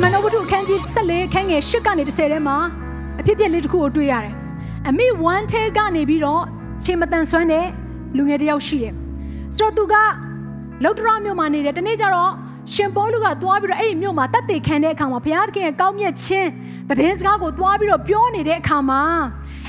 မ္မနောဝတ္ထုအခန်းကြီး14အခန်းငယ်10ကနေ10ထဲမှာအဖြစ်အပျက်လေးတစ်ခုကိုတွေ့ရတယ်။အမိဝမ်းထဲကနေပြီးတော့ချိန်မတန်ဆွမ်းတဲ့လူငယ်တစ်ယောက်ရှိတယ်။ဆိုတော့သူကလောက်ဒရမြို့မှာနေတယ်။တနေ့ကျတော့ရှင်ပေါလုကသွားပြီးတော့အဲ့ဒီမြို့မှာတက်တေခံတဲ့အခါမှာဘုရားသခင်ရဲ့ကောင်းမြတ်ခြင်းတည်င်းစကားကိုသွားပြီးတော့ပြောနေတဲ့အခါမှာ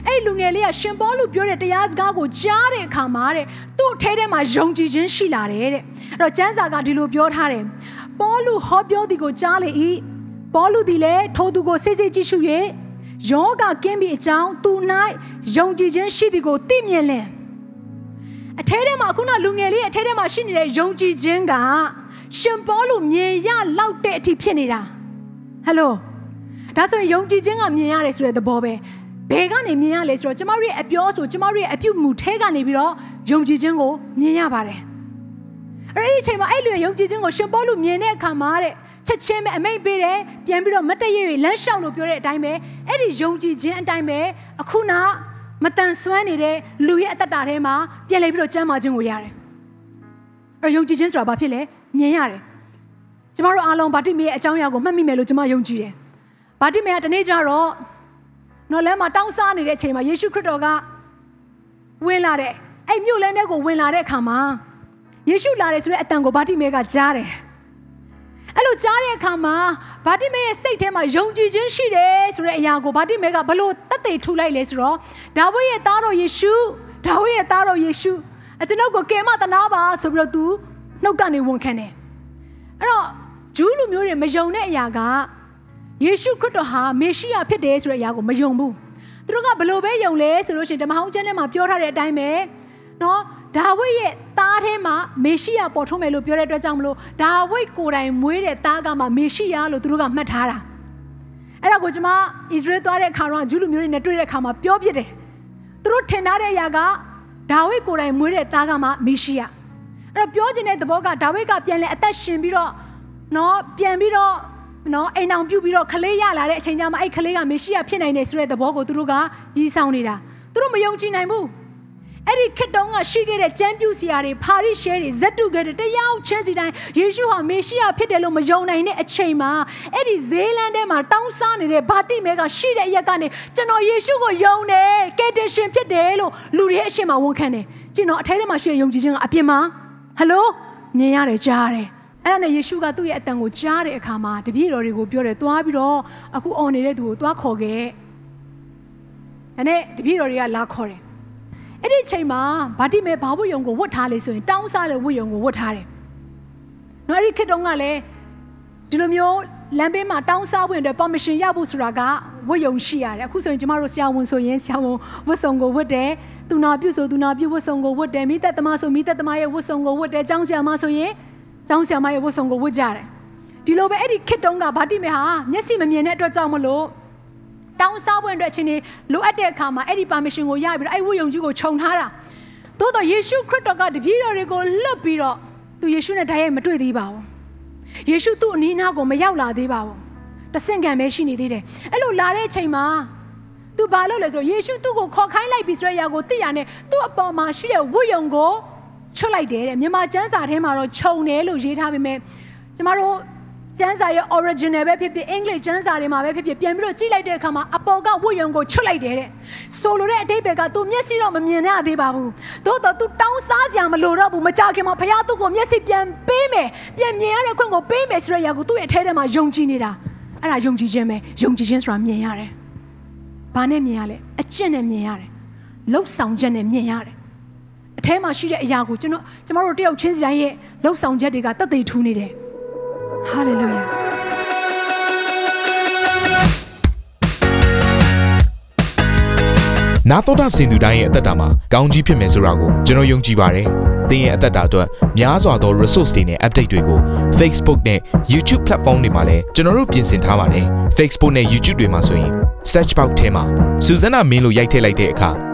အဲ့ဒီလူငယ်လေးကရှင်ပေါလုပြောတဲ့တရားစကားကိုကြားတဲ့အခါမှာတဲ့သူ့အထဲထဲမှာယုံကြည်ခြင်းရှိလာတယ်တဲ့။အဲ့တော့ကျမ်းစာကဒီလိုပြောထားတယ်။ပေါလုဟောပြောသည်ကိုကြားလေ၏။ ပေါလုသည်လည်းထိုသူကိုစိတ်စိတ်ကြည့်ရှု၍ယောဂကင်းပြီးအကြောင်းသူ၌ယုံကြည်ခြင်းရှိသည်ကိုသိမြင်လင်အထဲထဲမှာခုနလူငယ်လေးအထဲထဲမှာရှိနေတဲ့ယုံကြည်ခြင်းကရှင်ပေါလုမြင်ရလောက်တဲ့အထိဖြစ်နေတာဟယ်လိုဒါဆိုရင်ယုံကြည်ခြင်းကမြင်ရတယ်ဆိုတဲ့သဘောပဲဘယ်ကနေမြင်ရလဲဆိုတော့ကျမတို့ရဲ့အပြောဆိုကျမတို့ရဲ့အပြုမူထဲကနေပြီးတော့ယုံကြည်ခြင်းကိုမြင်ရပါတယ်အဲ့ဒီအချိန်မှာအဲ့လူရဲ့ယုံကြည်ခြင်းကိုရှင်ပေါလုမြင်တဲ့အခါမှာတဲ့ ချက်ချင်းပဲအမိတ်ပေးတယ်ပြန်ပြီးတော့မတည့်ရရလမ်းလျှောက်လို့ပြောတဲ့အတိုင်းပဲအဲ့ဒီယုံကြည်ခြင်းအတိုင်းပဲအခုနမတန်ဆွမ်းနေတဲ့လူရဲ့အတ္တတာထဲမှာပြန်လဲပြီးတော့ကျမ်းမာခြင်းကိုရတယ်အဲ့ယုံကြည်ခြင်းဆိုတာဘာဖြစ်လဲမြင်ရတယ်ကျမတို့အားလုံးဗာတိမေရဲ့အကြောင်းအရာကိုမှတ်မိမယ်လို့ကျမယုံကြည်တယ်ဗာတိမေကတနေ့ကျတော့နော်လမ်းမှာတောင်းစားနေတဲ့အချိန်မှာယေရှုခရစ်တော်ကဝင်လာတဲ့အဲ့မြို့လမ်းထဲကိုဝင်လာတဲ့အခါမှာယေရှုလာတယ်ဆိုတဲ့အတန်ကိုဗာတိမေကကြားတယ် အဲ့လိုကြားတဲ့အခါမှာဗာတိမဲရဲ့စိတ်ထဲမှာယုံကြည်ခြင်းရှိတယ်ဆိုတဲ့အရာကိုဗာတိမဲကဘလို့တတ်သိထူလိုက်လဲဆိုတော့ဒါဝိရဲ့သားတော်ယေရှုဒါဝိရဲ့သားတော်ယေရှုအကျွန်ုပ်ကိုကယ်မတနာပါဆိုပြီးတော့သူနှုတ်ကနေဝန်ခံတယ်အဲ့တော့ဂျူးလူမျိုးတွေမယုံတဲ့အရာကယေရှုခရစ်တော်ဟာမေရှိယဖြစ်တယ်ဆိုတဲ့အရာကိုမယုံဘူးသူတို့ကဘလို့ပဲယုံလဲဆိုလို့ရှိရင်ဓမ္မဟောင်းကျမ်းထဲမှာပြောထားတဲ့အတိုင်းပဲနော် ဒါဝိဒ်ရဲ့သားထဲမှာမေရှိယပေါ်ထွန်းမယ်လို့ပြောတဲ့အတွက်ကြောင့်မလို့ဒါဝိဒ်ကိုယ်တိုင်မွေးတဲ့သားကမှမေရှိယလို့သူတို့ကမှတ်ထားတာအဲ့ဒါကိုကျွန်မဣသရေလသွားတဲ့အခါတော့ဂျူးလူမျိုးတွေနဲ့တွေ့တဲ့အခါမှာပြောပြတယ်သူတို့ထင်ထားတဲ့အရာကဒါဝိဒ်ကိုယ်တိုင်မွေးတဲ့သားကမှမေရှိယအဲ့တော့ပြောချင်တဲ့သဘောကဒါဝိဒ်ကပြန်လဲအသက်ရှင်ပြီးတော့နော်ပြန်ပြီးတော့နော်အိမ်အောင်ပြုတ်ပြီးတော့ခလေးရလာတဲ့အချိန်ကျမှအဲ့ခလေးကမေရှိယဖြစ်နိုင်တယ်ဆိုတဲ့သဘောကိုသူတို့ကရည်ဆောင်နေတာသူတို့မယုံကြည်နိုင်ဘူး အဲ့ဒီခေတ်တုန်းကရှိခဲ့တဲ့ကျမ်းပြုဆရာတွေဖာရိရှဲတွေဇက်တုခဲ့တဲ့တရားချင်းစီတိုင်းယေရှုဟာမေရှိယဖြစ်တယ်လို့မယုံနိုင်တဲ့အချိန်မှာအဲ့ဒီဇေးလန်ထဲမှာတောင်းစားနေတဲ့ဗာတိမဲကရှိတဲ့အရက်ကနေကျွန်တော်ယေရှုကိုယုံတယ်ကယ်တင်ရှင်ဖြစ်တယ်လို့လူတွေအရှင်မှာဝန်ခံတယ်ကျွန်တော်အထဲထဲမှာရှိတဲ့ယုံကြည်ခြင်းကအပြင်မှာဟယ်လိုမြင်ရတယ်ကြားရတယ်အဲ့ဒါနဲ့ယေရှုကသူ့ရဲ့အတန်ကိုကြားတဲ့အခါမှာတပည့်တော်တွေကိုပြောတယ်သွားပြီးတော့အခုអော်နေတဲ့သူကိုသွားခေါ်ခဲ့ဒါနဲ့တပည့်တော်တွေကလာခေါ်တယ် အဲ့ဒီအချိန်မှာဗာတိမဲဘာဝတ်ယုံကိုဝတ်ထားလေဆိုရင်တောင်းစားတဲ့ဝတ်ယုံကိုဝတ်ထားတယ်။နော်အဲ့ဒီခေတ်တုန်းကလည်းဒီလိုမျိုးလမ်းဘေးမှာတောင်းစားဝင်တဲ့ permission ရဖို့ဆိုတာကဝတ်ယုံရှိရတယ်။အခုဆိုရင်ကျမတို့ဆရာဝန်ဆိုရင်ဆရာဝန်ဝတ်စုံကိုဝတ်တယ်။သူနာပြုဆိုသူနာပြုဝတ်စုံကိုဝတ်တယ်။မိသက်သမားဆိုမိသက်သမားရဲ့ဝတ်စုံကိုဝတ်တယ်။ကျောင်းဆရာမဆိုရင်ကျောင်းဆရာမရဲ့ဝတ်စုံကိုဝတ်ကြတယ်။ဒီလိုပဲအဲ့ဒီခေတ်တုန်းကဗာတိမဲဟာမျက်စိမမြင်တဲ့အတွက်ကြောင့်မလို့ တောင်းစားပွင့်အတွက်အချင်းနေလိုအပ်တဲ့အခါမှာအဲ့ဒီ permission ကိုရပြီးတော့အဲ့ဝိယုံကြီးကိုခြုံထားတာသို့တော့ယေရှုခရစ်တော်ကတပည့်တော်တွေကိုလွတ်ပြီးတော့သူယေရှုနဲ့တိုက်ရိုက်မတွေ့သေးပါဘူးယေရှုသူ့အနီးနားကိုမရောက်လာသေးပါဘူးတဆင့်ကံပဲရှိနေသေးတယ်အဲ့လိုလာတဲ့အချိန်မှာသူဘာလုပ်လဲဆိုယေရှုသူ့ကိုခေါ်ခိုင်းလိုက်ပြီဆိုတဲ့အရာကိုသိရနဲ့သူ့အပေါ်မှာရှိတဲ့ဝိယုံကိုချွတ်လိုက်တယ်တဲ့မြန်မာကျမ်းစာထဲမှာတော့ခြုံတယ်လို့ရေးထားပေမဲ့ကျမတို့ ကျန်းစာရဲ့ original ပဲဖြစ်ဖြစ်အင်္ဂလိပ်ကျန်းစာတွေမှာပဲဖြစ်ဖြစ်ပြန်ပြီးတော့ကြည့်လိုက်တဲ့အခါမှာအပေါ်ကဝတ်ယုံကိုချွတ်လိုက်တယ်တဲ့ဆိုလိုတဲ့အတိတ်ဘက်ကသူမျက်စိတော့မမြင်ရသေးပါဘူးသို့တော့သူတောင်းစားစရာမလိုတော့ဘူးမကြခင်မှာဖခင်သူ့ကိုမျက်စိပြန်ပေးမယ်ပြန်မြင်ရတဲ့ခွင့်ကိုပေးမယ်ဆိုတဲ့အရာကိုသူ့ရဲ့အထဲထဲမှာယုံကြည်နေတာအဲ့ဒါယုံကြည်ခြင်းပဲယုံကြည်ခြင်းဆိုတာမြင်ရတယ်ဘာနဲ့မြင်ရလဲအကျင့်နဲ့မြင်ရတယ်လှုပ်ဆောင်ချက်နဲ့မြင်ရတယ်အထဲမှာရှိတဲ့အရာကိုကျွန်တော်ကျမတို့တယောက်ချင်းစီတိုင်းရဲ့လှုပ်ဆောင်ချက်တွေကတသက်ထူးနေတယ် Hallelujah. နာတော်တာစင်သူတိုင်းရဲ့အသက်တာမှာကောင်းကြီးဖြစ်မယ်ဆိုတာကိုကျွန်တော်ယုံကြည်ပါတယ်သင်ရဲ့အသက်တာအတွက်များစွာသော resource တွေနဲ့ update တွေကို Facebook နဲ့ YouTube platform တွေမှာလည်းကျွန်တော်တို့ပြင်ဆင်ထားပါတယ် Facebook နဲ့ YouTube တွေမှာဆိုရင် search box ထဲမှာစူဇနာမင်းလို့ရိုက်ထည့်လိုက်တဲ့အခါ